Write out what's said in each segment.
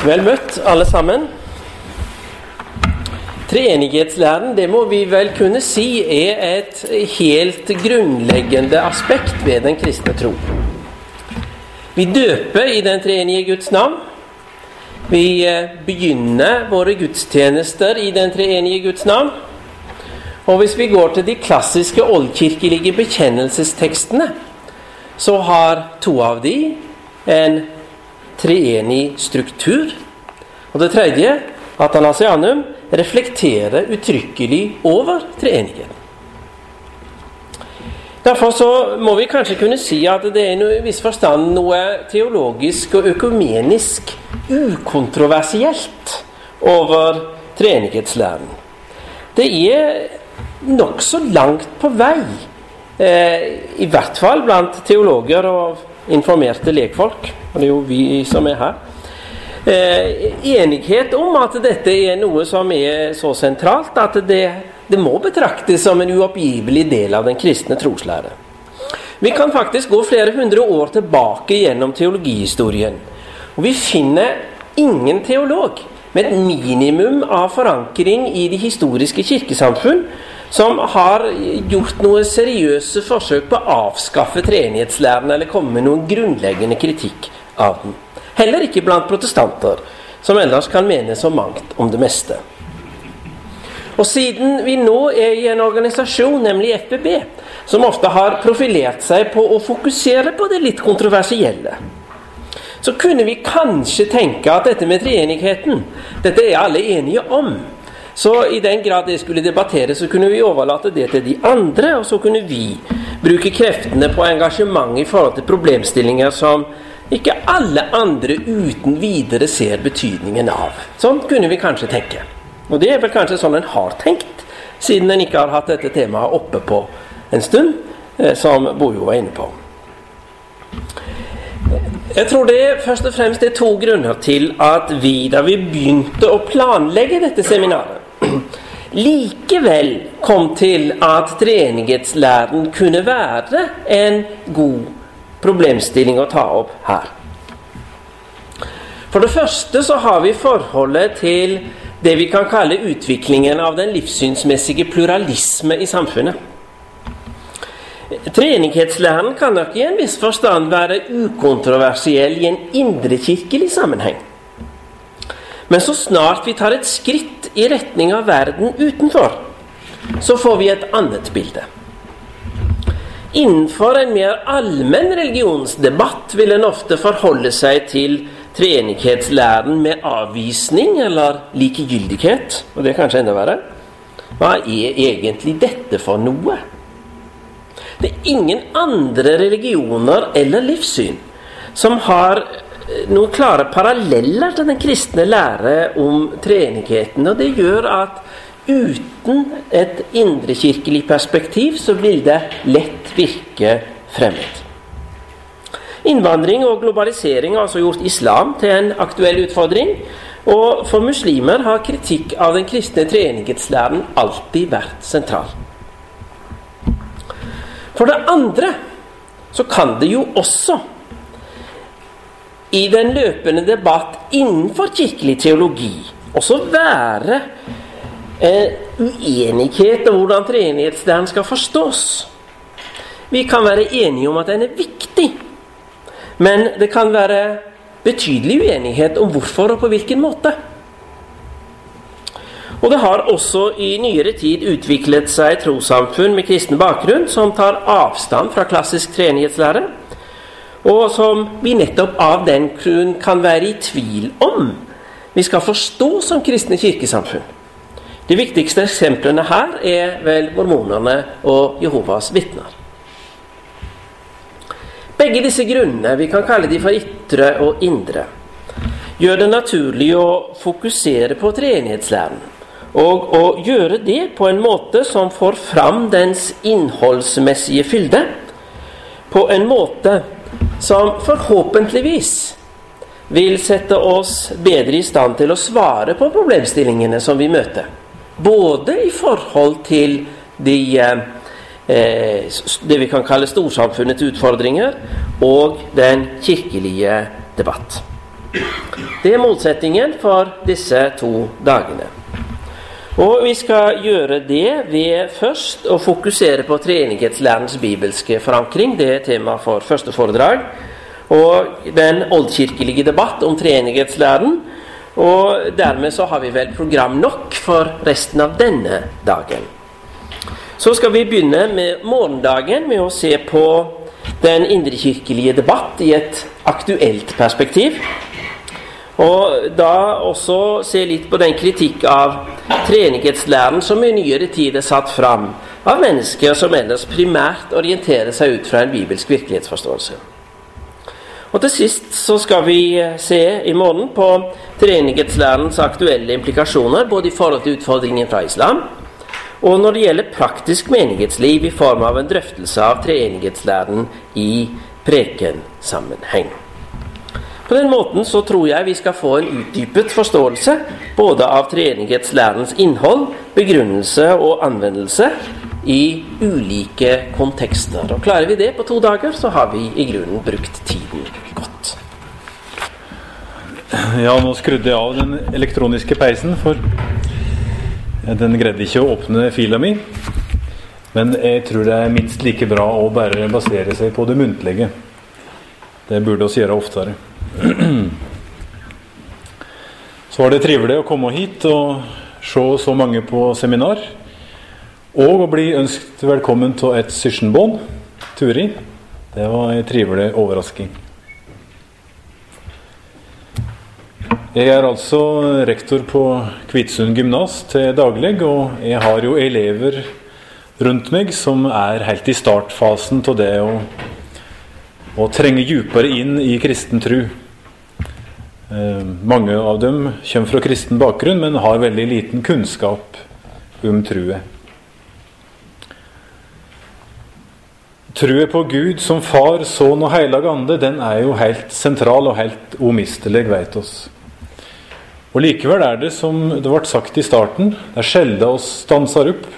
Vel møtt, alle sammen. Treenighetslæren det må vi vel kunne si er et helt grunnleggende aspekt ved den kristne tro. Vi døper i den treenige Guds navn. Vi eh, begynner våre gudstjenester i den treenige Guds navn. Og hvis vi går til de klassiske oldkirkelige bekjennelsestekstene, så har to av de en treenig struktur. Og det tredje, Atanasianum, reflekterer uttrykkelig over treenigheten. Derfor så må vi kanskje kunne si at det er i viss forstand noe teologisk og økumenisk ukontroversielt over treenighetslæren. Det er nokså langt på vei, eh, i hvert fall blant teologer og informerte lekfolk, og det er jo vi som er her, eh, enighet om at dette er noe som er så sentralt at det, det må betraktes som en uoppgivelig del av den kristne troslære. Vi kan faktisk gå flere hundre år tilbake gjennom teologihistorien. Og vi finner ingen teolog med et minimum av forankring i de historiske kirkesamfunn som har gjort noen seriøse forsøk på å avskaffe treenighetslæren eller komme med noen grunnleggende kritikk av den. Heller ikke blant protestanter, som ellers kan mene så mangt om det meste. Og siden vi nå er i en organisasjon, nemlig FBB, som ofte har profilert seg på å fokusere på det litt kontroversielle, så kunne vi kanskje tenke at dette med treenigheten, dette er alle enige om. Så i den grad det skulle debatteres, så kunne vi overlate det til de andre, og så kunne vi bruke kreftene på engasjement i forhold til problemstillinger som ikke alle andre uten videre ser betydningen av. Sånn kunne vi kanskje tenke. Og det er vel kanskje sånn en har tenkt, siden en ikke har hatt dette temaet oppe på en stund, eh, som Bojo var inne på. Jeg tror det først og fremst er to grunner til at vi, da vi begynte å planlegge dette seminaret, likevel kom til at treenighetslæren kunne være en god problemstilling å ta opp her. For det første så har vi forholdet til det vi kan kalle utviklingen av den livssynsmessige pluralisme i samfunnet. Treenighetslæren kan nok i en viss forstand være ukontroversiell i en indrekirkelig sammenheng. Men så snart vi tar et skritt i retning av verden utenfor, så får vi et annet bilde. Innenfor en mer allmenn religionsdebatt vil en ofte forholde seg til treenighetslæren med avvisning eller likegyldighet. Og det er kanskje enda verre. Hva er egentlig dette for noe? Det er ingen andre religioner eller livssyn som har noen klare paralleller til den kristne lære om treenigheten. Og det gjør at uten et indrekirkelig perspektiv så vil det lett virke fremmed. Innvandring og globalisering har altså gjort islam til en aktuell utfordring. Og for muslimer har kritikk av den kristne treenighetslæren alltid vært sentral. For det andre så kan det jo også i den løpende debatt innenfor kirkelig teologi også være eh, uenighet om hvordan treenighetslæren skal forstås. Vi kan være enige om at den er viktig, men det kan være betydelig uenighet om hvorfor og på hvilken måte. Og det har også i nyere tid utviklet seg trossamfunn med kristen bakgrunn som tar avstand fra klassisk treenighetslære og som vi nettopp av den grunn kan være i tvil om vi skal forstå som kristne kirkesamfunn. De viktigste eksemplene her er vel mormonerne og Jehovas vitner. Begge disse grunnene, vi kan kalle de for ytre og indre, gjør det naturlig å fokusere på treenighetslæren. Og å gjøre det på en måte som får fram dens innholdsmessige fylde. På en måte som forhåpentligvis vil sette oss bedre i stand til å svare på problemstillingene som vi møter. Både i forhold til de, eh, det vi kan kalle storsamfunnets utfordringer, og den kirkelige debatt. Det er målsettingen for disse to dagene. Og vi skal gjøre det ved først å fokusere på treenighetslærens bibelske forankring. Det er tema for første foredrag. Og den oldkirkelige debatt om treenighetslæren. Og dermed så har vi vel program nok for resten av denne dagen. Så skal vi begynne med morgendagen med å se på den indrekirkelige debatt i et aktuelt perspektiv. Og da også se litt på den kritikk av treenighetslæren som i nyere tid er satt fram av mennesker som ellers primært orienterer seg ut fra en bibelsk virkelighetsforståelse. Og til sist så skal vi se i morgen på treenighetslærens aktuelle implikasjoner, både i forhold til utfordringen fra islam, og når det gjelder praktisk menighetsliv i form av en drøftelse av treenighetslæren i prekensammenheng. På den måten så tror jeg vi skal få en utdypet forståelse både av treenighetslærens innhold, begrunnelse og anvendelse i ulike kontekster. Og Klarer vi det på to dager, så har vi i grunnen brukt tiden godt. Ja, nå skrudde jeg av den elektroniske peisen, for den greide ikke å åpne fila mi. Men jeg tror det er minst like bra å bare basere seg på det muntlige. Det burde oss gjøre oftere. Så var det trivelig å komme hit og se så mange på seminar. Og å bli ønsket velkommen til et sysjenbånd, Turi. Det var en trivelig overrasking. Jeg er altså rektor på Kvitsund gymnas til daglig, og jeg har jo elever rundt meg som er helt i startfasen av det å, å trenge dypere inn i kristen tru. Eh, mange av dem kommer fra kristen bakgrunn, men har veldig liten kunnskap om truet. Truet på Gud som Far, Sønn og Heilag Ande, den er jo helt sentral og helt umistelig, vet oss. Og Likevel er det, som det ble sagt i starten, det er sjelden oss stanser opp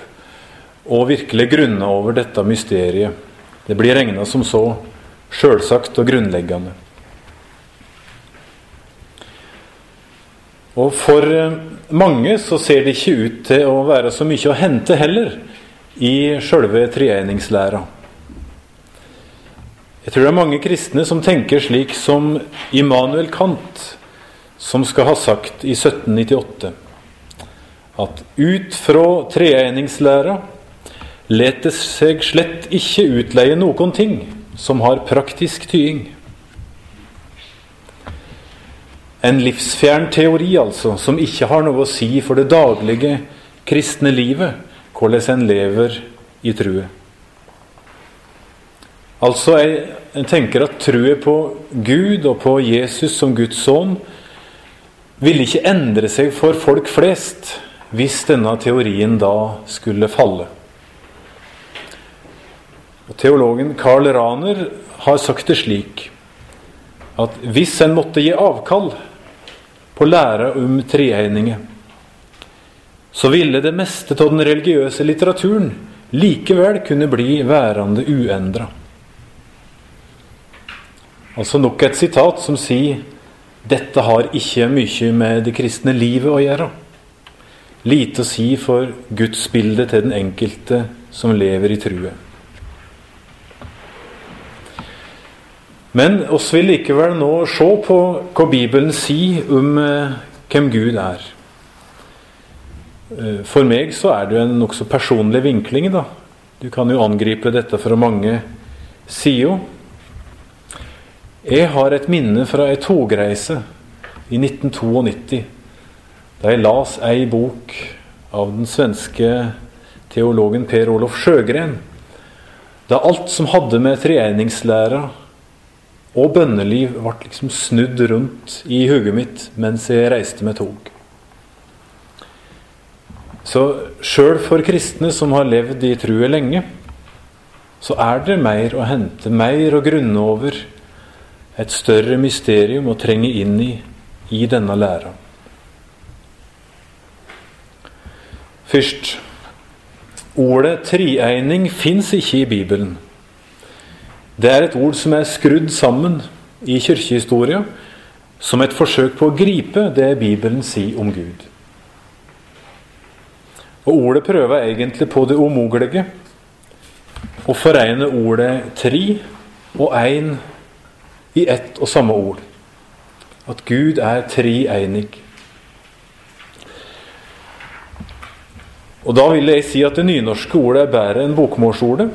og virkelig grunner over dette mysteriet. Det blir regna som så sjølsagt og grunnleggende. Og for eh, mange så ser det ikke ut til å være så mye å hente heller i sjølve treeningslæra. Jeg tror det er mange kristne som tenker slik som Immanuel Kant, som skal ha sagt i 1798 at ut fra treeningslæra let det seg slett ikke utleie noen ting som har praktisk tying. En livsfjern teori, altså, som ikke har noe å si for det daglige kristne livet, hvordan en lever i true. Altså, jeg, tenker at truet på Gud og på Jesus som Guds sønn ville ikke endre seg for folk flest hvis denne teorien da skulle falle. Og Teologen Karl Raner har sagt det slik at hvis en måtte gi avkall på læra om treeininga, så ville det meste av den religiøse litteraturen likevel kunne bli værende uendra. Altså nok et sitat som sier dette har ikke mye med det kristne livet å gjøre. Lite å si for gudsbildet til den enkelte som lever i true. Men oss vil likevel nå se på hva Bibelen sier om eh, hvem Gud er. Eh, for meg så er det jo en nokså personlig vinkling. da. Du kan jo angripe dette fra mange sider. Jeg har et minne fra ei togreise i 1992, da jeg las ei bok av den svenske teologen Per Olof Sjøgren. Da alt som hadde med treeningslæra og bønneliv ble liksom snudd rundt i hodet mitt mens jeg reiste med tog. Så sjøl for kristne som har levd i truet lenge, så er det mer å hente, mer å grunne over, et større mysterium å trenge inn i i denne læra. Først ordet trieining fins ikke i Bibelen. Det er et ord som er skrudd sammen i kirkehistoria som et forsøk på å gripe det Bibelen sier om Gud. Og ordet prøver egentlig på det umulige. Å foregne ordet tre og én i ett og samme ord. At Gud er treenig. Og Da vil jeg si at det nynorske ordet er bedre enn bokmålsordet,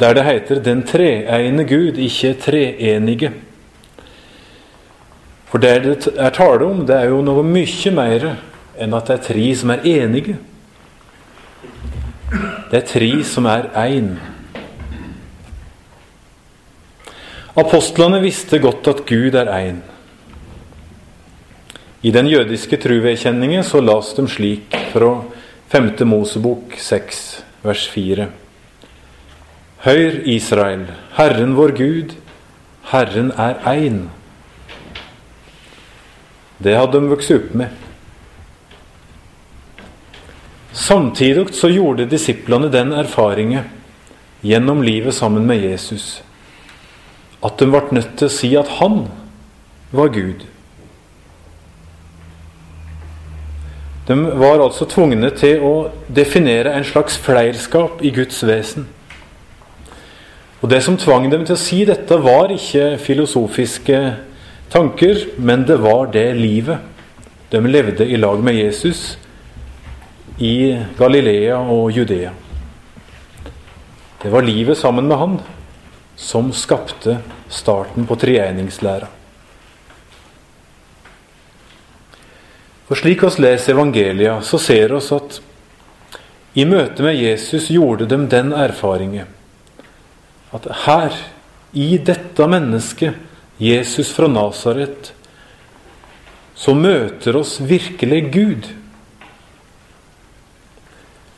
der det heter 'den treegne Gud, ikke treenige'. For det det er tale om, det er jo noe mye mer enn at det er tre som er enige. Det er tre som er én. Apostlene visste godt at Gud er én. I den jødiske truvekjenningen så las de slik fra 5. Mosebok 6, vers 4. Hør, Israel, Herren vår Gud, Herren er én. Det hadde de vokst opp med. Samtidig så gjorde disiplene den erfaringen gjennom livet sammen med Jesus at de ble nødt til å si at han var Gud. De var altså tvungne til å definere en slags fleirskap i Guds vesen. Og Det som tvang dem til å si dette, var ikke filosofiske tanker, men det var det livet de levde i lag med Jesus i Galilea og Judea. Det var livet sammen med han som skapte starten på treenigningslæra. For Slik oss leser evangelia, så ser oss at i møte med Jesus gjorde de den erfaringen at her, i dette mennesket, Jesus fra Nasaret, så møter oss virkelig Gud.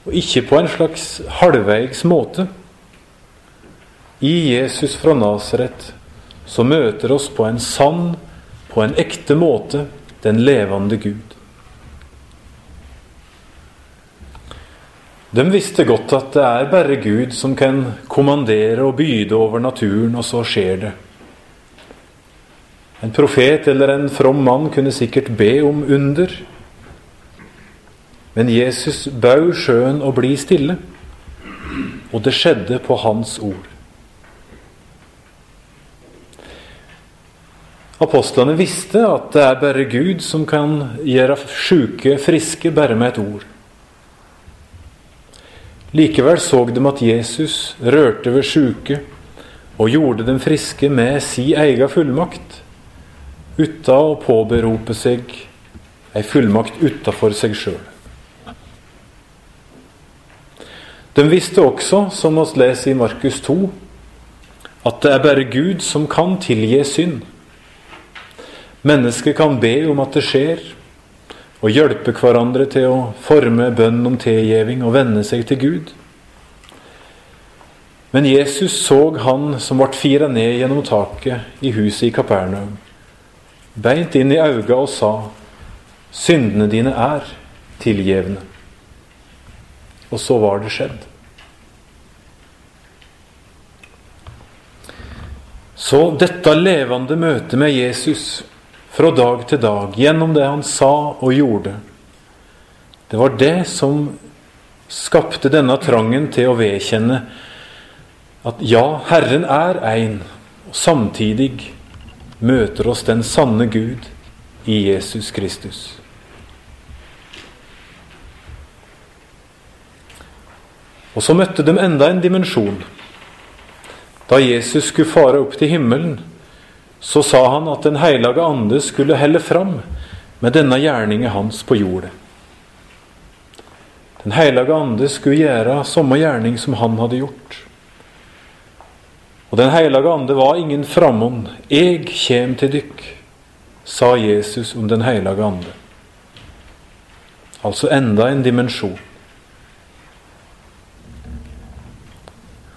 Og ikke på en slags halvveigs måte. I Jesus fra Nasaret så møter oss på en sann, på en ekte måte, den levende Gud. De visste godt at det er bare Gud som kan kommandere og byde over naturen, og så skjer det. En profet eller en from mann kunne sikkert be om under. Men Jesus bau sjøen å bli stille, og det skjedde på hans ord. Apostlene visste at det er bare Gud som kan gjøre sjuke friske bare med et ord. Likevel så de at Jesus rørte ved sjuke og gjorde dem friske med si egen fullmakt, uten å påberope seg ei fullmakt utafor seg sjøl. De visste også, som vi leser i Markus 2, at det er bare Gud som kan tilgi synd. Mennesket kan be om at det skjer, og hjelpe hverandre til å forme bønn om tilgivning og venne seg til Gud. Men Jesus så han som ble fira ned gjennom taket i huset i Kapernaum, beint inn i auga og sa, syndene dine er tilgjevne. Og så var det skjedd. Så dette levende møtet med Jesus fra dag til dag gjennom det han sa og gjorde. Det var det som skapte denne trangen til å vedkjenne at ja, Herren er én, og samtidig møter oss den sanne Gud i Jesus Kristus. Og så møtte de enda en dimensjon. Da Jesus skulle fare opp til himmelen, så sa han at Den hellige ande skulle helle fram med denne gjerningen hans på jordet. Den hellige ande skulle gjøre samme gjerning som han hadde gjort. Og Den hellige ande var ingen framom. Eg kjem til dykk, sa Jesus om Den hellige ande. Altså enda en dimensjon.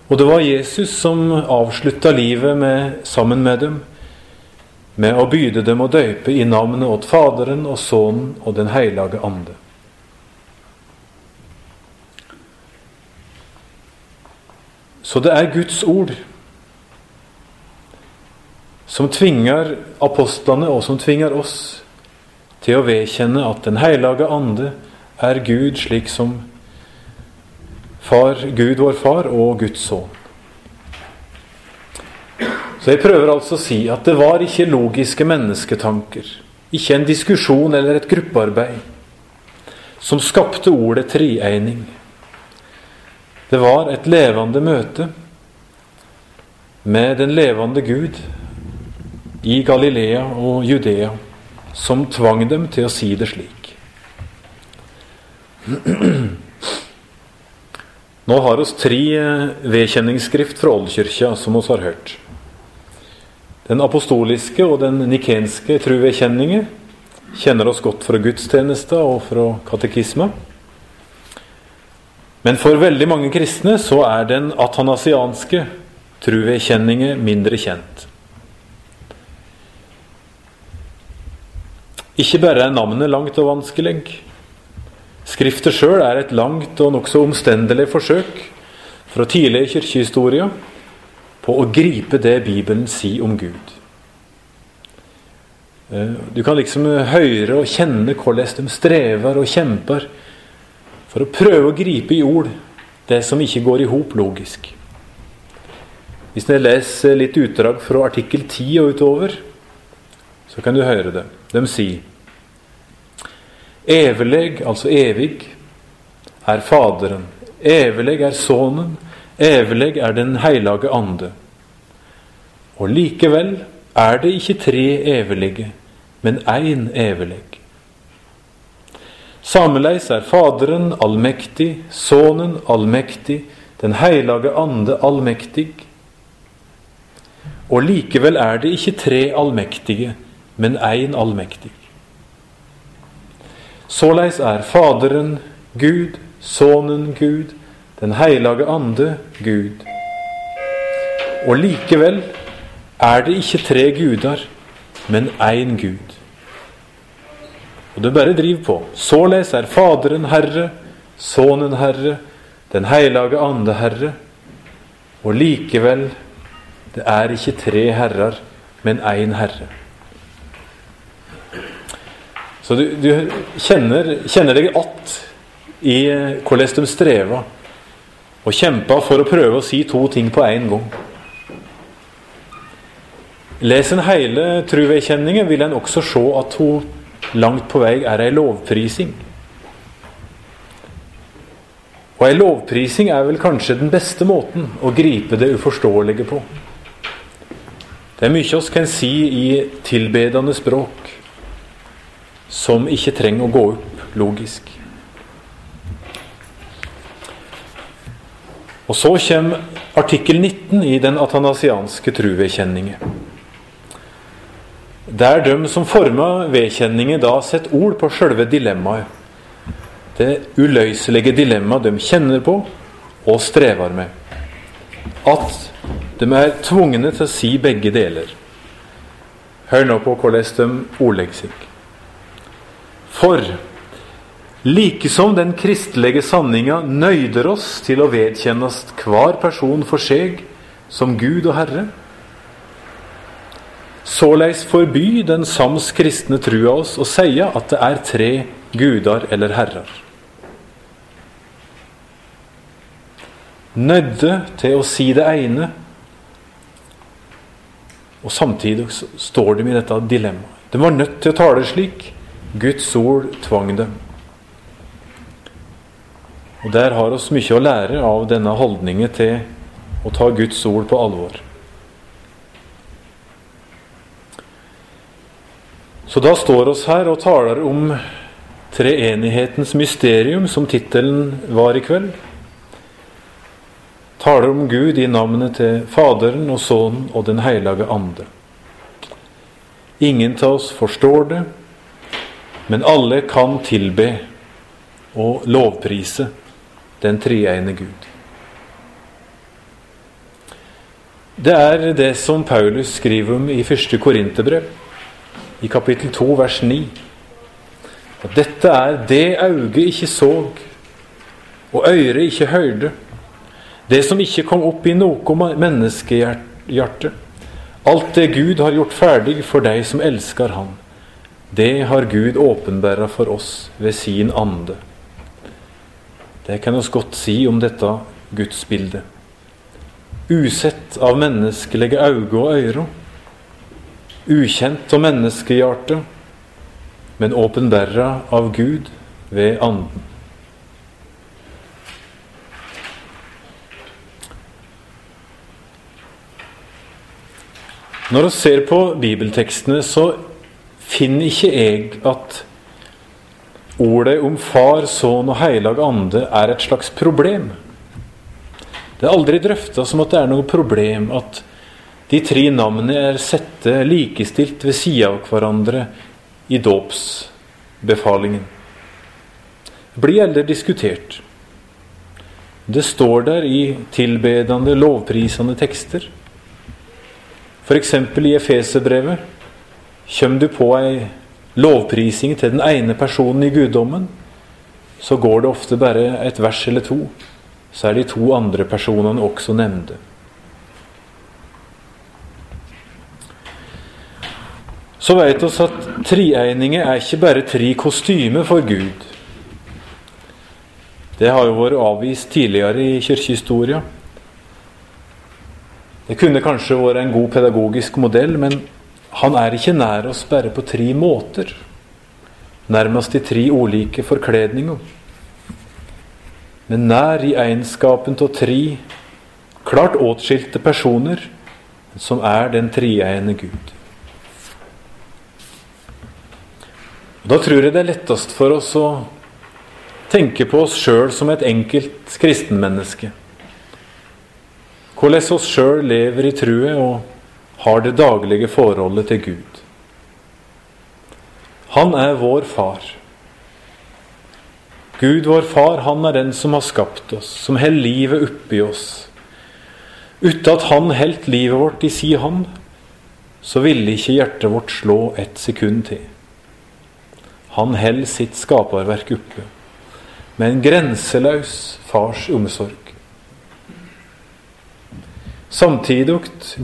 Og det var Jesus som avslutta livet med, sammen med dem med å byde dem å døype i navnet åt Faderen og Sønnen og Den hellige ande. Så det er Guds ord som tvinger apostlene, og som tvinger oss, til å vedkjenne at Den hellige ande er Gud, slik som far, Gud vår far og Guds sønn. Så jeg prøver altså å si at det var ikke logiske mennesketanker, ikke en diskusjon eller et gruppearbeid, som skapte ordet trieining. Det var et levende møte med den levende Gud i Galilea og Judea, som tvang dem til å si det slik. Nå har oss tre vedkjenningsskrift fra Oldkirka som oss har hørt. Den apostoliske og den nikenske truvedkjenninger kjenner oss godt fra gudstjenester og fra katekisme. Men for veldig mange kristne så er den atanasianske truvedkjenningen mindre kjent. Ikke bare er navnet langt og vanskelig. Skriftet sjøl er et langt og nokså omstendelig forsøk fra tidlig kirkehistorie på å gripe det Bibelen sier om Gud. Eh, du kan liksom høre og kjenne hvordan de strever og kjemper for å prøve å gripe i ord det som ikke går i hop logisk. Hvis dere leser litt utdrag fra artikkel 10 og utover, så kan du høre det. De sier Evelig, altså evig, er Faderen. Evelig er Sønnen. Evig er Den hellige ande. Og likevel er det ikke tre evige, men én evig. Sameleis er Faderen allmektig, Sønnen allmektig, Den hellige ande allmektig. Og likevel er det ikke tre allmektige, men én allmektig. Såleis er Faderen Gud, Sønnen Gud, Den hellige ande Gud. Og likevel er det ikke tre guder, men én Gud. Og det bare driver på. Såleis er Faderen Herre, Sønnen Herre, Den hellige ande Herre. Og likevel, det er ikke tre herrer, men én Herre. Så du, du kjenner, kjenner, deg att i eh, hvordan de strever og kjempa for å prøve å si to ting på én gang. Les en hele truvekjenningen, vil en også se at hun langt på vei er ei lovprising. Og ei lovprising er vel kanskje den beste måten å gripe det uforståelige på. Det er mye oss kan si i tilbedende språk som ikke trenger å gå opp logisk. Og så kommer artikkel 19 i den atanasianske truvedkjenningen. Der de som forma vedkjenningen, da setter ord på sjølve dilemmaet. Det uløselige dilemmaet de kjenner på og strever med. At de er tvungne til å si begge deler. Hør nå på hvordan de ordlegger seg. For likesom den kristelige sanninga nøyder oss til å vedkjennes hver person for seg som Gud og Herre, såleis forby den sams kristne trua oss å seie at det er tre gudar eller herrer. Nødde til å si det ene, og samtidig står de i dette dilemmaet. De var nødt til å tale slik. Guds ord tvang dem. Og Der har oss mye å lære av denne holdningen til å ta Guds ord på alvor. Så da står oss her og taler om treenighetens mysterium, som tittelen var i kveld. Taler om Gud i navnet til Faderen og Sønnen og Den hellige ande. Ingen av oss forstår det, men alle kan tilbe og lovprise den treegne Gud. Det er det som Paulus skriver om i første Korinterbrev, i kapittel 2, vers 9. At dette er det øyet ikke så, og øret ikke hørte, det som ikke kom opp i noe menneskehjerte. Alt det Gud har gjort ferdig for deg som elsker Han, det har Gud åpenbæra for oss ved sin ande. Det kan oss godt si om dette gudsbildet. Usett av menneskelige øyne og øyre, ukjent av menneskehjertet, men åpenbæra av Gud ved Anden. Når vi ser på bibeltekstene, så finner ikke jeg at ordet om Far, Sønn og Heilag Ande er et slags problem. Det er aldri drøfta som at det er noe problem at de tre navnene er sette likestilt ved sida av hverandre i dåpsbefalingen. Det blir aldri diskutert. Det står der i tilbedende, lovprisende tekster. F.eks. i Efeserbrevet kommer du på ei lovprising til den ene personen i guddommen, så går det ofte bare et vers eller to. Så er de to andre personene også nevnte. Så vet vi at treeininger er ikke bare tre kostymer for Gud. Det har jo vært avvist tidligere i kirkehistoria. Det kunne kanskje vært en god pedagogisk modell, men han er ikke nær oss bare på tre måter. Nærmest i tre ulike forkledninger. Men nær i egenskapen av tre klart åtskilte personer som er den treeiende Gud. Og Da tror jeg det er lettest for oss å tenke på oss sjøl som et enkelt kristenmenneske. Hvordan oss sjøl lever i trua og har det daglige forholdet til Gud. Han er vår far. Gud, vår far, han er den som har skapt oss, som holder livet oppi oss. Uten at han holdt livet vårt i si hånd, så ville ikke hjertet vårt slå et sekund til. Han holder sitt skaperverk oppe med en grenseløs fars omsorg. Samtidig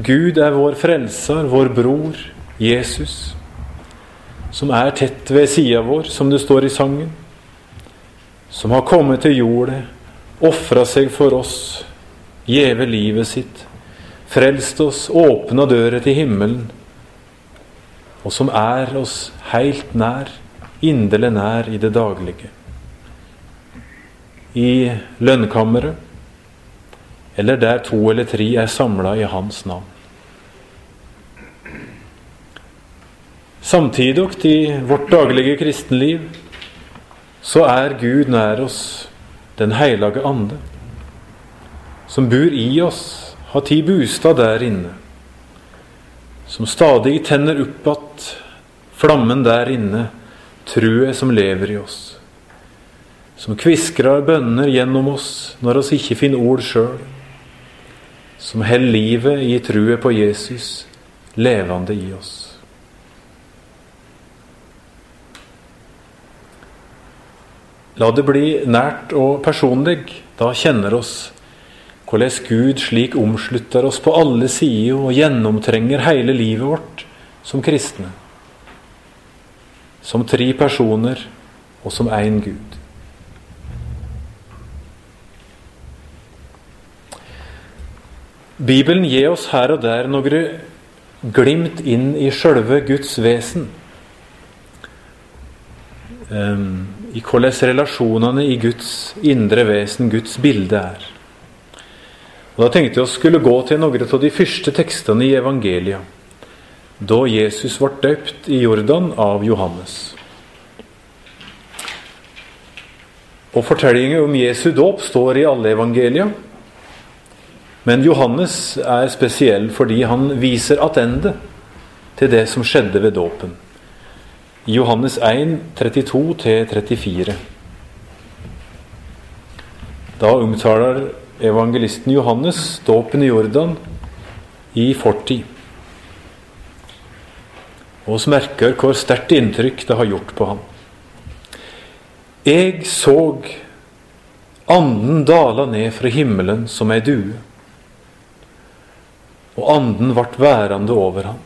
Gud er vår frelser, vår bror, Jesus, som er tett ved sida vår, som det står i sangen. Som har kommet til jordet, ofra seg for oss, gjeve livet sitt, frelst oss, åpna døra til himmelen, og som er oss heilt nær, inderlig nær i det daglige. I lønnkammeret eller der to eller tre er samla i Hans navn. Samtidig i vårt daglige kristenliv så er Gud nær oss, Den hellige ande, som bor i oss, har tid bostad der inne, som stadig tenner opp att flammen der inne, truet som lever i oss, som kviskrar bønner gjennom oss når oss ikke finner ord sjøl som holder livet i truet på Jesus levende i oss. La det bli nært og personlig. Da kjenner oss hvordan Gud slik omslutter oss på alle sider og gjennomtrenger hele livet vårt som kristne. Som tre personer og som én Gud. Bibelen gir oss her og der noen glimt inn i sjølve Guds vesen. Um, I hvordan relasjonene i Guds indre vesen, Guds bilde, er. Og Da tenkte jeg å skulle gå til noen av de første tekstene i evangelia, da Jesus ble døpt i Jordan av Johannes. Og Fortellingen om Jesu dåp står i alle evangelia. Men Johannes er spesiell fordi han viser attende til det som skjedde ved dåpen. I Johannes 1, 32-34. Da omtaler evangelisten Johannes dåpen i Jordan i fortid. Og oss merker hvor sterkt inntrykk det har gjort på ham. Jeg så anden dala ned fra himmelen som ei due og anden vart værende over ham.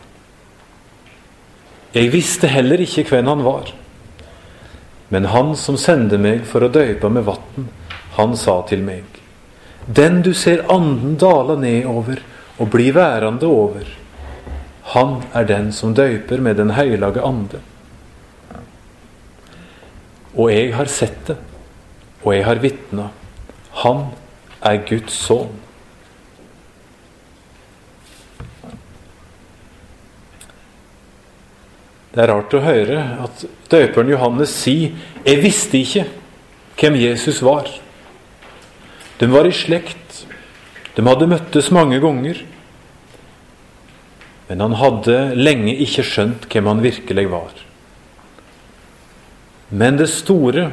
Jeg visste heller ikke hvem han var. Men han som sendte meg for å døype med vann, han sa til meg:" Den du ser anden dala nedover og bli værende over, han er den som døyper med Den høylage ande. Og jeg har sett det, og jeg har vitna. Han er Guds sønn. Det er rart å høre at døperen Johannes sier 'Jeg visste ikke hvem Jesus var'. De var i slekt. De hadde møttes mange ganger. Men han hadde lenge ikke skjønt hvem han virkelig var. Men det store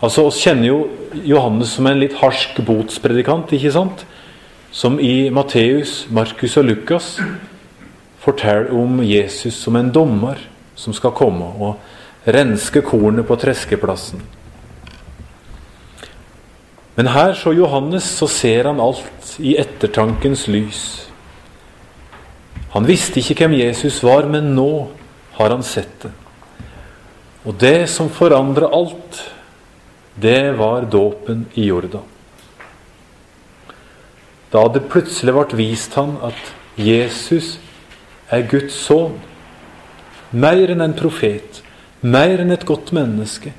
altså oss kjenner jo Johannes som en litt harsk botspredikant, ikke sant? Som i Matteus, Markus og Lukas forteller om Jesus som en dommer som skal komme og renske kornet på treskeplassen. Men her, så Johannes, så ser han alt i ettertankens lys. Han visste ikke hvem Jesus var, men nå har han sett det. Og det som forandra alt, det var dåpen i Jordan. Da det plutselig ble vist han at Jesus er Guds sønn, mer enn en profet, mer enn et godt menneske.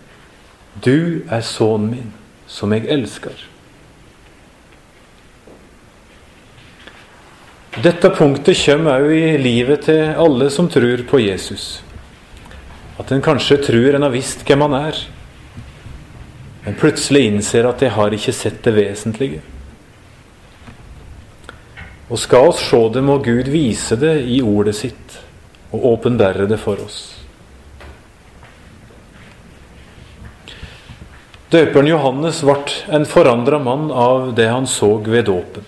Du er sønnen min, som jeg elsker. Dette punktet kommer også i livet til alle som tror på Jesus. At en kanskje tror en har visst hvem han er, men plutselig innser at 'jeg har ikke sett det vesentlige'. Og skal oss se det, må Gud vise det i ordet sitt og åpenbære det for oss. Døperen Johannes ble en forandra mann av det han så ved dåpen.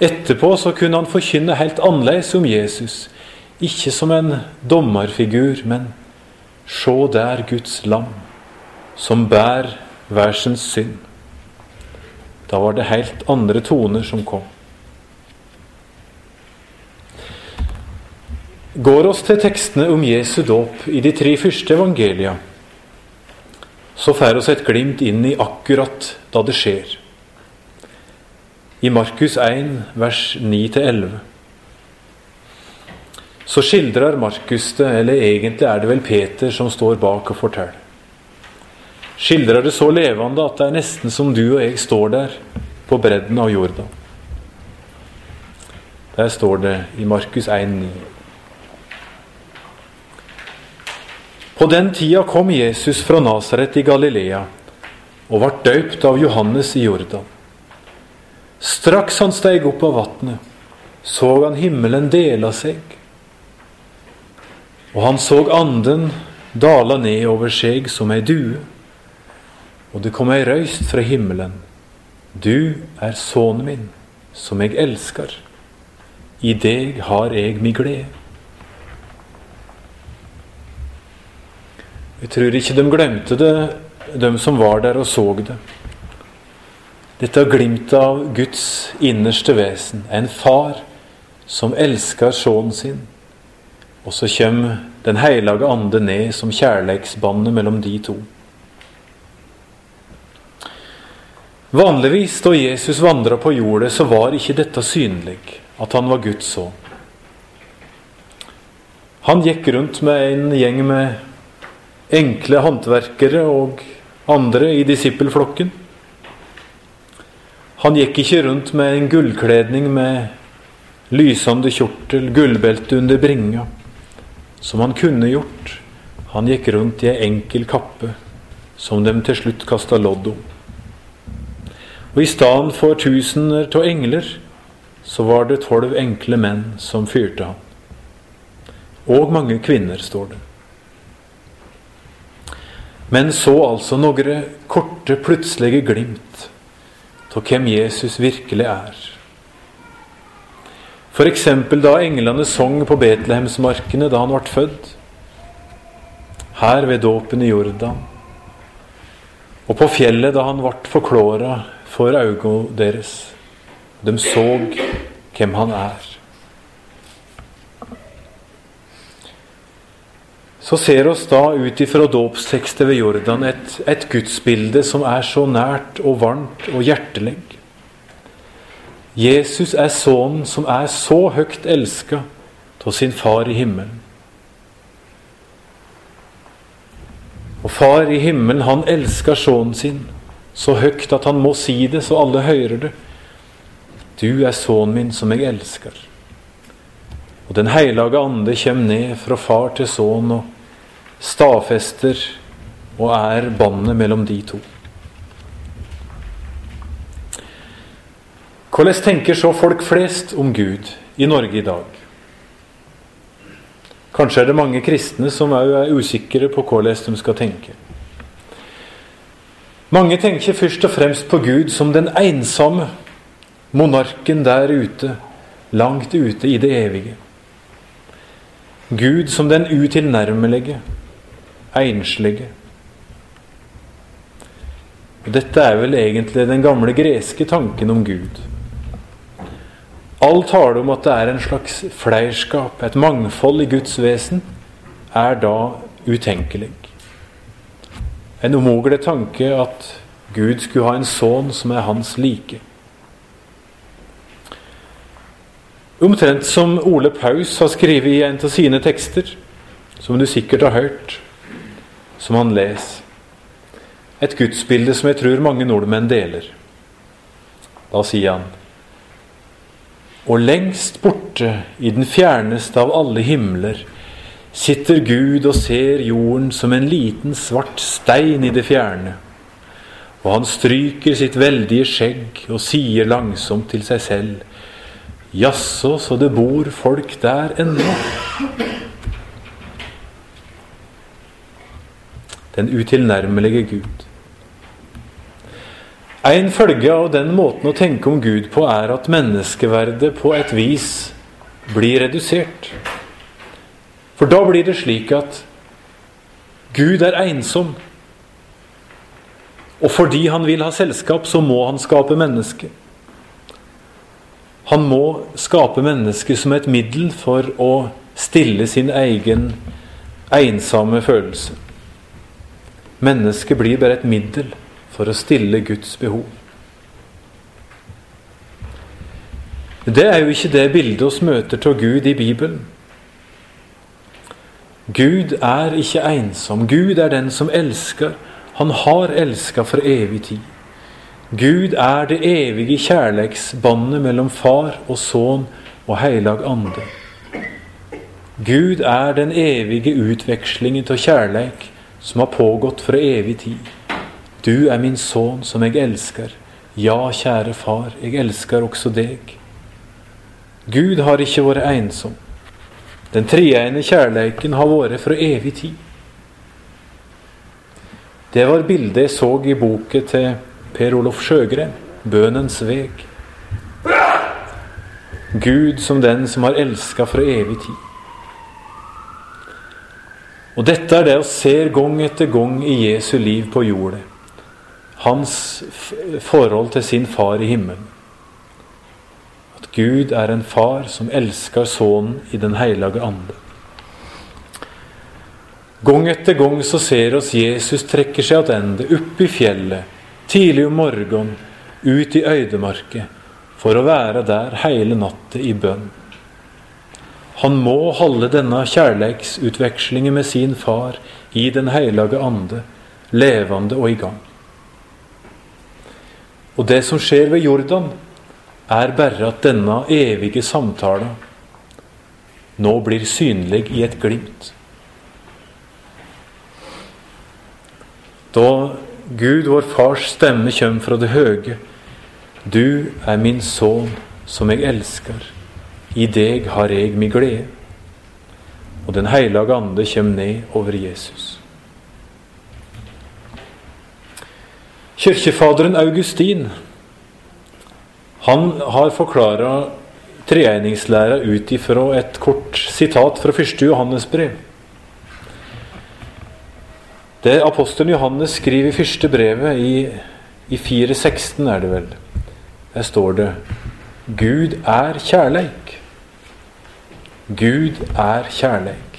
Etterpå så kunne han forkynne helt annerledes om Jesus, ikke som en dommerfigur, men se der Guds lam, som bærer hver synd. Da var det helt andre toner som kom. Går oss til tekstene om Jesu dåp i de tre første evangelia, så får oss et glimt inn i akkurat da det skjer. I Markus 1, vers 9-11 så skildrer Markus det, eller egentlig er det vel Peter som står bak og forteller. Skildrer det så levende at det er nesten som du og jeg står der på bredden av jorda. Der står det i Markus 1, 9. På den tida kom Jesus fra Nasaret i Galilea og ble døypt av Johannes i Jordan. Straks han steg opp av vatnet, så han himmelen dela seg. Og han så anden dala ned over seg som ei due. Og det kom ei røyst fra himmelen. Du er sønnen min, som jeg elsker. I deg har jeg mi glede. Jeg tror ikke de glemte det, de som var der og så det. Dette glimtet av Guds innerste vesen. En far som elsker sønnen sin. Og så kommer Den hellige ande ned som kjærleiksbåndet mellom de to. Vanligvis da Jesus vandra på jordet, så var ikke dette synlig, at han var Guds sønn. Han gikk rundt med en gjeng med enkle håndverkere og andre i disippelflokken. Han gikk ikke rundt med en gullkledning med lysende kjortel, gullbelte under bringa, som han kunne gjort. Han gikk rundt i ei enkel kappe, som de til slutt kasta lodd om. Og i stedet for tusener av engler, så var det tolv enkle menn som fyrte han. Og mange kvinner, står det. Men så altså noen korte, plutselige glimt av hvem Jesus virkelig er. F.eks. da englene sang på Betlehemsmarkene da han ble født. Her ved dåpen i Jordan. Og på fjellet da han ble forklåra for øynene deres. De så hvem han er. Så ser oss da ut ifra dåpstekstet ved Jordan et, et gudsbilde som er så nært og varmt og hjertelig. Jesus er sønnen som er så høyt elska av sin far i himmelen. Og far i himmelen, han elsker sønnen sin så høyt at han må si det så alle hører det. Du er sønnen min som jeg elsker. Og Den hellige ande kommer ned fra far til sønn og stadfester og er båndet mellom de to. Hvordan tenker så folk flest om Gud i Norge i dag? Kanskje er det mange kristne som òg er usikre på hvordan de skal tenke. Mange tenker først og fremst på Gud som den ensomme, monarken der ute, langt ute i det evige. Gud som den utilnærmelige, enslige. Dette er vel egentlig den gamle greske tanken om Gud. All tale om at det er en slags fleirskap, et mangfold i Guds vesen, er da utenkelig. En umulig tanke at Gud skulle ha en sønn som er hans like. Omtrent som Ole Paus har skrevet i en av sine tekster, som du sikkert har hørt, som han leser. Et gudsbilde som jeg tror mange nordmenn deler. Da sier han Og lengst borte, i den fjerneste av alle himler, sitter Gud og ser jorden som en liten svart stein i det fjerne. Og han stryker sitt veldige skjegg og sier langsomt til seg selv Jaså, så det bor folk der ennå? Den utilnærmelige Gud. En følge av den måten å tenke om Gud på er at menneskeverdet på et vis blir redusert. For da blir det slik at Gud er ensom. Og fordi han vil ha selskap, så må han skape menneske. Han må skape mennesket som et middel for å stille sin egen ensomme følelse. Mennesket blir bare et middel for å stille Guds behov. Det er jo ikke det bildet oss møter av Gud i Bibelen. Gud er ikke ensom. Gud er den som elsker. Han har elska for evig tid. Gud er det evige kjærleiksbåndet mellom far og sønn og heilag ande. Gud er den evige utvekslingen av kjærleik som har pågått fra evig tid. Du er min sønn som jeg elsker. Ja, kjære far, jeg elsker også deg. Gud har ikke vært ensom. Den treegne kjærleiken har vært fra evig tid. Det var bildet jeg så i boka til Per Olof Sjøgren, 'Bønens veg'. Gud som den som har elska fra evig tid. Og dette er det vi ser gang etter gang i Jesu liv på jordet. Hans forhold til sin far i himmelen. At Gud er en far som elsker Sønnen i Den hellige ande. Gang etter gang så ser oss Jesus trekker seg tilbake, opp i fjellet, tidlig om morgenen, ut i øydemarket, for å være der hele natta i bønn. Han må holde denne kjærleiksutvekslingen med sin far i Den hellige ande, levende og i gang. Og det som skjer ved Jordan, er bare at denne evige samtalen nå blir synlig i et glimt. Da Gud, vår Fars stemme, kommer fra det høye. Du er min sønn, som jeg elsker. I deg har jeg mi glede. Og Den hellige ande kommer ned over Jesus. Kirkefaderen Augustin han har forklara treegningslæra ut ifra et kort sitat fra første Johannes brev. Det apostelen Johannes skriver i første brevet, i, i 4.16 er det vel, der står det Gud er kjærleik. Gud er kjærleik.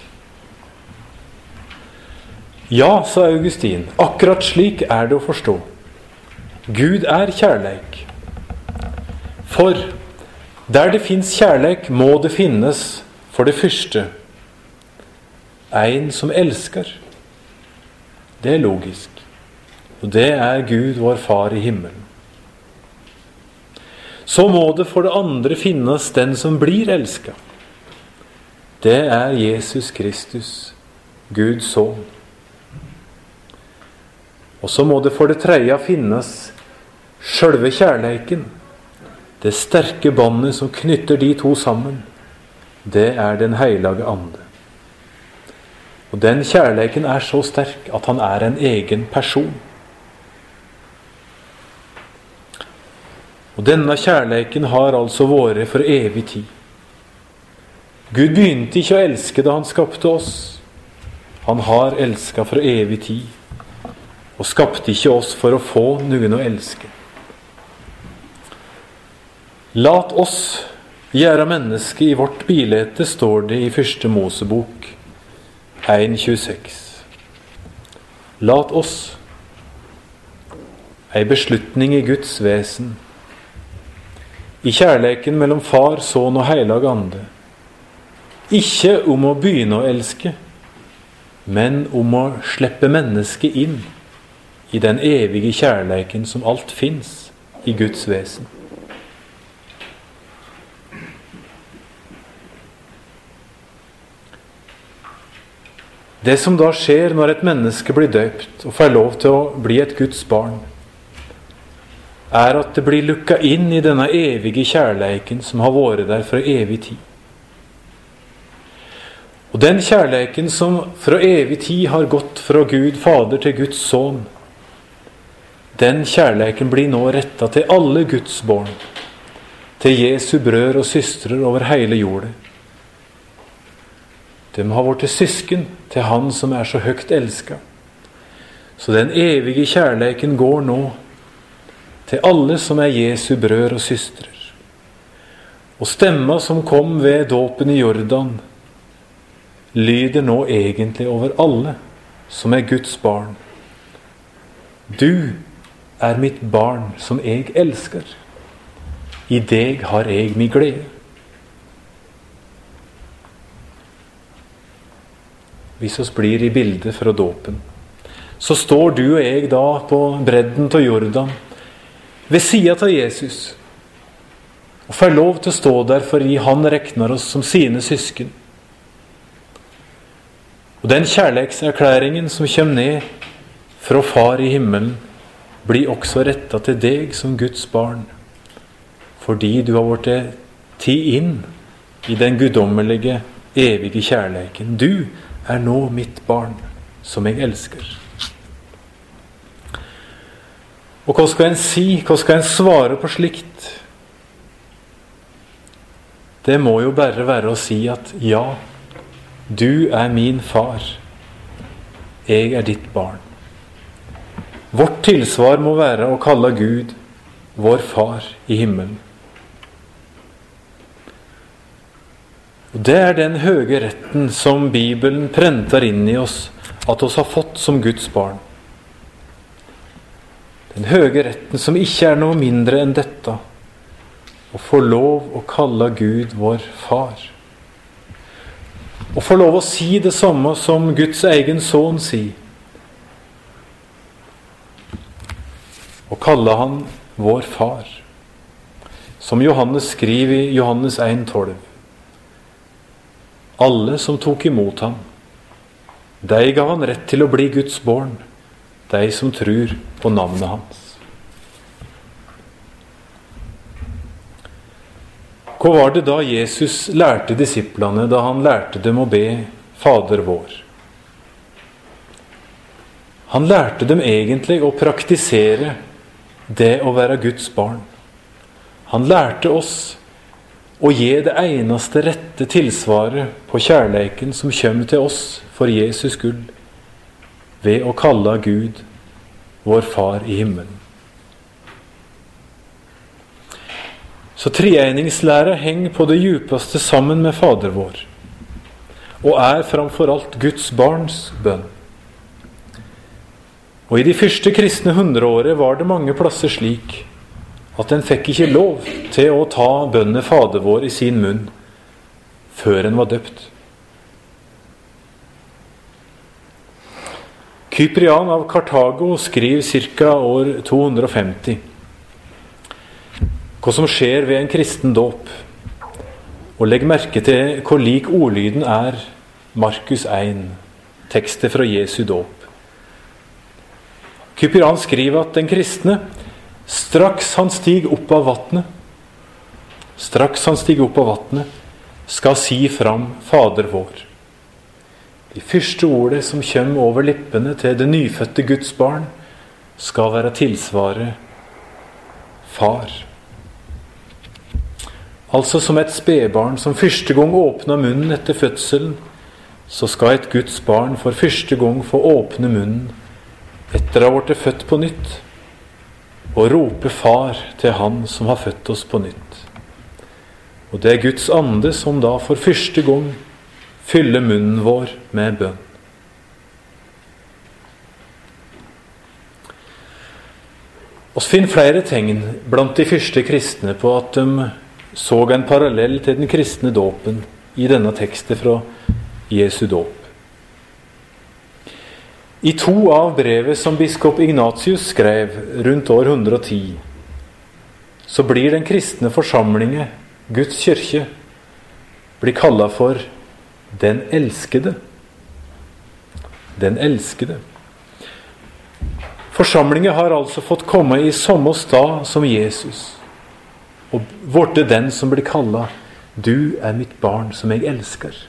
Ja, sa Augustin, akkurat slik er det å forstå. Gud er kjærleik. For der det fins kjærleik, må det finnes, for det første, en som elsker. Det er logisk. Og det er Gud, vår Far i himmelen. Så må det for det andre finnes den som blir elska. Det er Jesus Kristus, Guds sønn. Og så må det for det tredje finnes sjølve kjærleiken. Det sterke båndet som knytter de to sammen. Det er Den hellige ande. Og den kjærleiken er så sterk at han er en egen person. Og denne kjærleiken har altså vært for evig tid. Gud begynte ikke å elske da han skapte oss. Han har elska for evig tid, og skapte ikke oss for å få noen å elske. Lat oss gjøre mennesket i vårt bilete, står det i første Mosebok 1.26. Lat oss, ei beslutning i Guds vesen, i kjærleiken mellom Far, Sønn og Heilag Ande, ikke om å begynne å elske, men om å slippe mennesket inn i den evige kjærleiken som alt fins i Guds vesen. Det som da skjer når et menneske blir døpt og får lov til å bli et Guds barn, er at det blir lukka inn i denne evige kjærleiken som har vært der fra evig tid. Og den kjærleiken som fra evig tid har gått fra Gud Fader til Guds Sønn, den kjærleiken blir nå retta til alle Guds barn, til Jesu brødre og søstre over hele jorda. De har blitt søsken til Han som er så høyt elska. Så den evige kjærleiken går nå til alle som er Jesu brødre og søstre. Og stemma som kom ved dåpen i Jordan, lyder nå egentlig over alle som er Guds barn. Du er mitt barn som jeg elsker. I deg har jeg mi glede. Hvis oss blir i bildet fra dåpen, så står du og jeg da på bredden av Jordan, ved sida av Jesus, og får lov til å stå der fordi han regner oss som sine søsken. Og den kjærlighetserklæringen som kommer ned fra Far i himmelen, blir også retta til deg som Guds barn, fordi du har blitt tatt inn i den guddommelige, evige kjærligheten. Du er nå mitt barn, som jeg elsker. Og hva skal en si, hva skal en svare på slikt? Det må jo bare være å si at ja, du er min far. Jeg er ditt barn. Vårt tilsvar må være å kalle Gud vår far i himmelen. Og Det er den høye retten som Bibelen prenter inn i oss at oss har fått som Guds barn. Den høye retten som ikke er noe mindre enn dette å få lov å kalle Gud vår far. Å få lov å si det samme som Guds egen sønn sier. Å kalle han vår far. Som Johannes skriver i Johannes 1,12. Alle som tok imot ham, de gav han rett til å bli Guds barn, de som tror på navnet hans. Hva var det da Jesus lærte disiplene da han lærte dem å be Fader vår? Han lærte dem egentlig å praktisere det å være Guds barn. Han lærte oss å gi det eneste rette tilsvaret på kjærleiken som kommer til oss for Jesus skyld, ved å kalle Gud vår Far i himmelen. Så treeningslæra henger på det djupeste sammen med Fader vår, og er framfor alt Guds barns bønn. Og i de første kristne hundreåret var det mange plasser slik at en fikk ikke lov til å ta bønnet Fader vår i sin munn før en var døpt. Kyprian av Kartago skriver ca. år 250 hva som skjer ved en kristen dåp. Og legg merke til hvor lik ordlyden er Markus 1, tekstet fra Jesu dåp. Kypiran skriver at den kristne, straks han stiger opp av vatnet, straks han stiger opp av vatnet, skal si fram Fader vår. De første ordet som kommer over lippene til det nyfødte Guds barn, skal være tilsvaret far. Altså som et spedbarn som første gang åpna munnen etter fødselen, så skal et Guds barn for første gang få åpne munnen etter å ha blitt født på nytt, og rope far til Han som har født oss på nytt. Og det er Guds ande som da for første gang fyller munnen vår med bønn. Vi finner flere tegn blant de første kristne på at de så en parallell til den kristne dåpen i denne teksten fra Jesu dåp. I to av brevet som biskop Ignatius skrev rundt år 110, så blir den kristne forsamlinge, Guds kirke, blir kalla for den elskede. Den elskede. Forsamlinga har altså fått komme i samme stad som Jesus, og vorte den som blir kalla 'Du er mitt barn som jeg elsker'.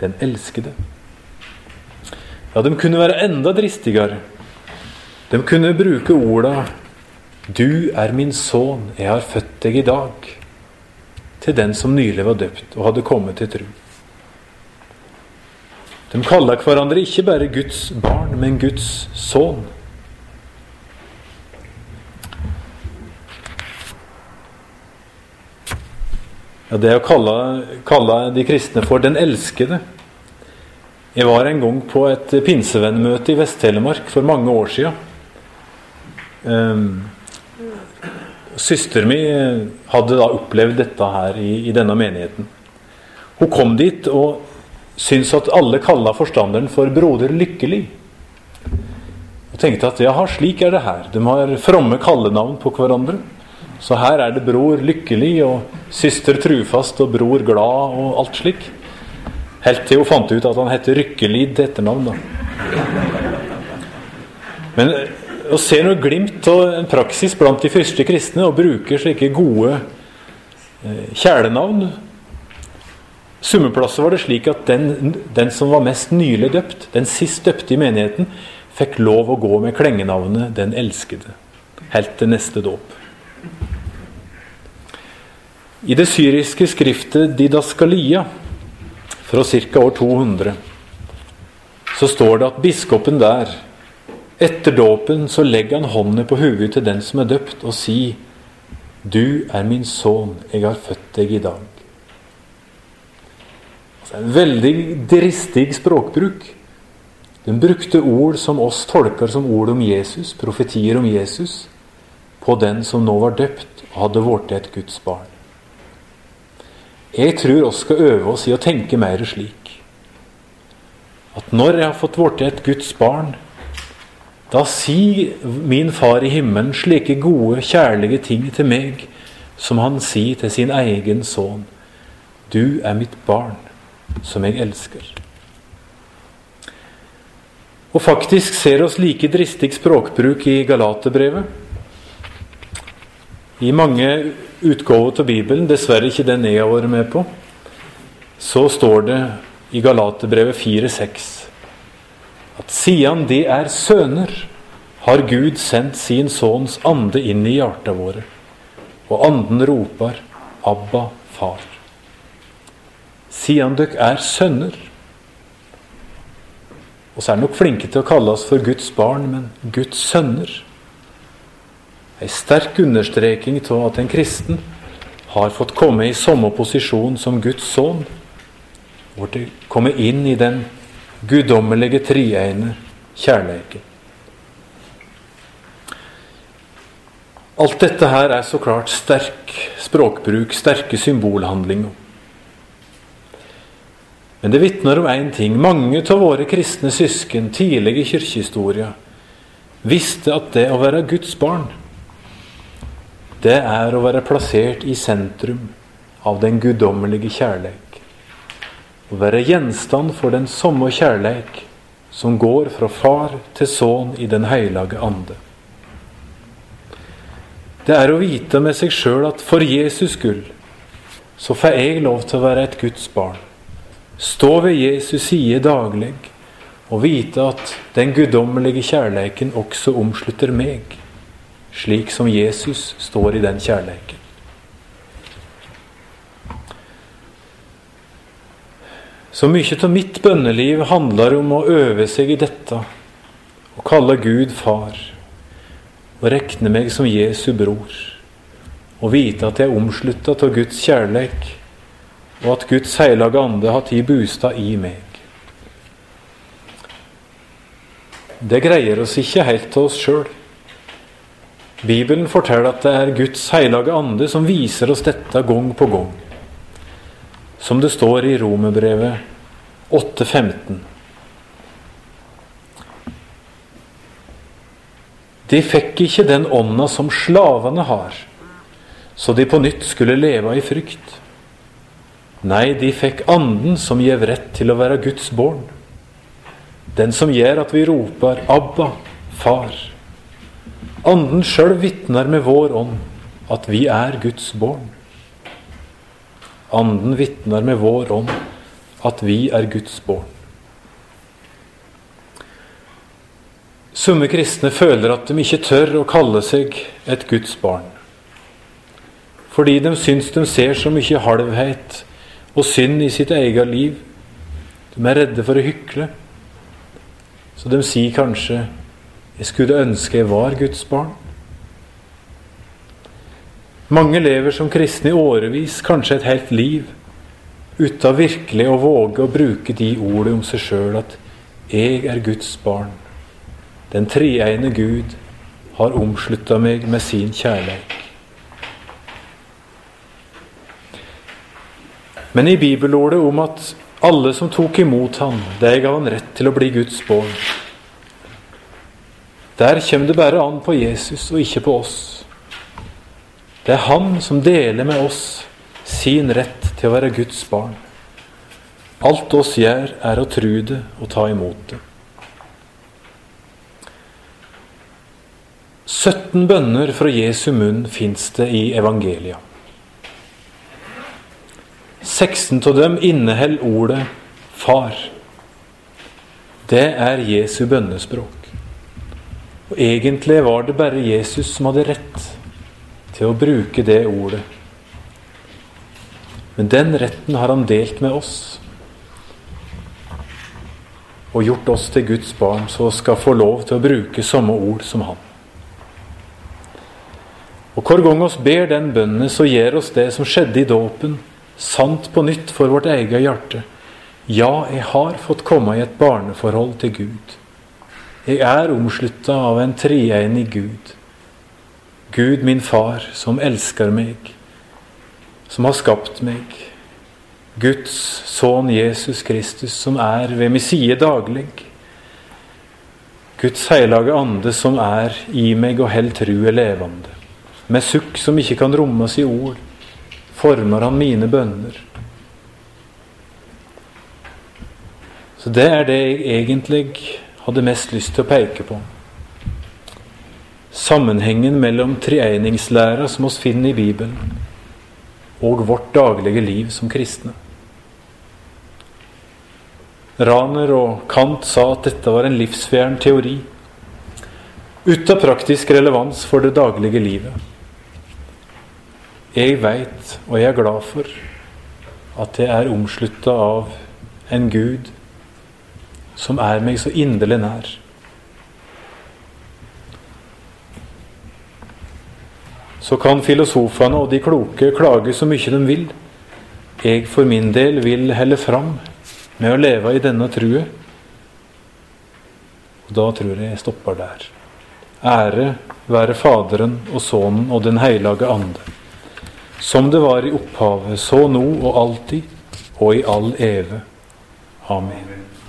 Den elskede. Ja, de kunne være enda dristigere. De kunne bruke orda 'Du er min sønn, jeg har født deg i dag', til den som nylig var døpt og hadde kommet til tro. De kaller hverandre ikke bare Guds barn, men Guds sønn. Ja, det å kalle, kalle, de kristne for 'den elskede' Jeg var en gang på et pinsevennmøte i Vest-Telemark for mange år siden. Um, Søsteren min hadde da opplevd dette her i, i denne menigheten. Hun kom dit, og syntes at alle kalla forstanderen for broder Lykkelig. Og tenkte at jaha, slik er det her. De har fromme kallenavn på hverandre. Så her er det bror Lykkelig og søster Trufast og bror Glad og alt slik. Helt til hun fant ut at han heter Rykkelid til etternavn. da. Men å se noe glimt av en praksis blant de første kristne og bruke slike gode eh, kjælenavn Summeplasset var det slik at den, den, som var mest nylig døpt, den sist døpte i menigheten, fikk lov å gå med klengenavnet 'Den elskede' helt til neste dåp. I det syriske skriftet Didaskalia fra ca. år 200 så står det at biskopen der etter dåpen så legger han hånden på hodet til den som er døpt, og sier Du er min sønn, jeg har født deg i dag. En veldig dristig språkbruk. Den brukte ord som oss tolker som ord om Jesus, profetier om Jesus, på den som nå var døpt og hadde blitt et Guds barn. Jeg tror vi skal øve oss i å tenke mer slik. At når jeg har fått blitt et Guds barn, da sier min Far i himmelen slike gode, kjærlige ting til meg som han sier til sin egen sønn. Du er mitt barn som jeg elsker. Og faktisk ser oss like dristig språkbruk i Galaterbrevet. I mange utgaver av Bibelen, dessverre ikke den jeg har vært med på, så står det i Galaterbrevet 4,6 at siden de er sønner, har Gud sendt sin sønns ande inn i hjertene våre, og anden roper 'Abba, far' siden dere er sønner. Og så er dere nok flinke til å kalle oss for Guds barn, men Guds sønner. Ei sterk understreking av at en kristen har fått komme i samme posisjon som Guds sønn. De kommer inn i den guddommelige triene kjærleiken. Alt dette her er så klart sterk språkbruk, sterke symbolhandlinger. Men det vitner om én ting. Mange av våre kristne søsken tidlig i kirkehistoria visste at det å være Guds barn, det er å være plassert i sentrum av den guddommelige kjærleik. Å være gjenstand for den samme kjærleik som går fra far til sønn i Den hellige ande. Det er å vite med seg sjøl at for Jesus skyld så får jeg lov til å være et Guds barn. Stå ved Jesus side daglig og vite at den guddommelige kjærleiken også omslutter meg, slik som Jesus står i den kjærleiken. Så mye av mitt bønneliv handler om å øve seg i dette, og kalle Gud far og rekne meg som Jesu bror, og vite at jeg er omslutta av Guds kjærleik, og at Guds hellige ande har tid bostad i meg. Det greier oss ikke helt til oss sjøl. Bibelen forteller at det er Guds hellige ande som viser oss dette gang på gang. Som det står i Romerbrevet 8,15. De fikk ikke den ånda som slavene har, så de på nytt skulle leve i frykt. Nei, de fikk anden som gjev rett til å være Guds barn. Den som gjør at vi roper 'Abba, Far'. Anden sjøl vitner med vår ånd at vi er Guds barn. Anden vitner med vår ånd at vi er Guds barn. Somme kristne føler at de ikke tør å kalle seg et Guds barn. Fordi de syns de ser så mye halvhet og synd i sitt eget liv. De er redde for å hykle. Så de sier kanskje 'Jeg skulle ønske jeg var Guds barn'. Mange lever som kristne i årevis, kanskje et helt liv, uten virkelig å våge å bruke de ordene om seg sjøl at 'jeg er Guds barn'. Den treegne Gud har omslutta meg med sin kjærlighet. Men i bibelordet om at alle som tok imot ham, det ga han rett til å bli Guds barn. Der kommer det bare an på Jesus og ikke på oss. Det er han som deler med oss sin rett til å være Guds barn. Alt oss gjør, er å tru det og ta imot det. 17 bønner fra Jesu munn fins det i evangelia. 16 av dem inneholder ordet 'far'. Det er Jesu bønnespråk. Og Egentlig var det bare Jesus som hadde rett til å bruke det ordet. Men den retten har han delt med oss. Og gjort oss til Guds barn, så skal få lov til å bruke samme ord som han. Og Hver gang oss ber den bønnen, så gjør oss det som skjedde i dåpen, sant på nytt for vårt eget hjerte. Ja, jeg har fått komme i et barneforhold til Gud. Jeg er omslutta av en treenig Gud. Gud, min far, som elsker meg, som har skapt meg. Guds sønn Jesus Kristus, som er ved min side daglig. Guds hellige ande, som er i meg og held trua levende. Med sukk som ikke kan rommes i ord, former han mine bønner. Så det er det jeg egentlig hadde mest lyst til å peke på. Sammenhengen mellom treenignslæra som oss finner i Bibelen, og vårt daglige liv som kristne. Raner og Kant sa at dette var en livsfjern teori, uten praktisk relevans for det daglige livet. Jeg veit, og jeg er glad for, at jeg er omslutta av en Gud som er meg så inderlig nær. Så kan filosofene og de kloke klage så mye de vil. Jeg for min del vil helle fram med å leve i denne true. Og da tror jeg jeg stopper der. Ære være Faderen og Sønnen og Den hellige ande, som det var i opphavet, så nå og alltid, og i all eve. Amen.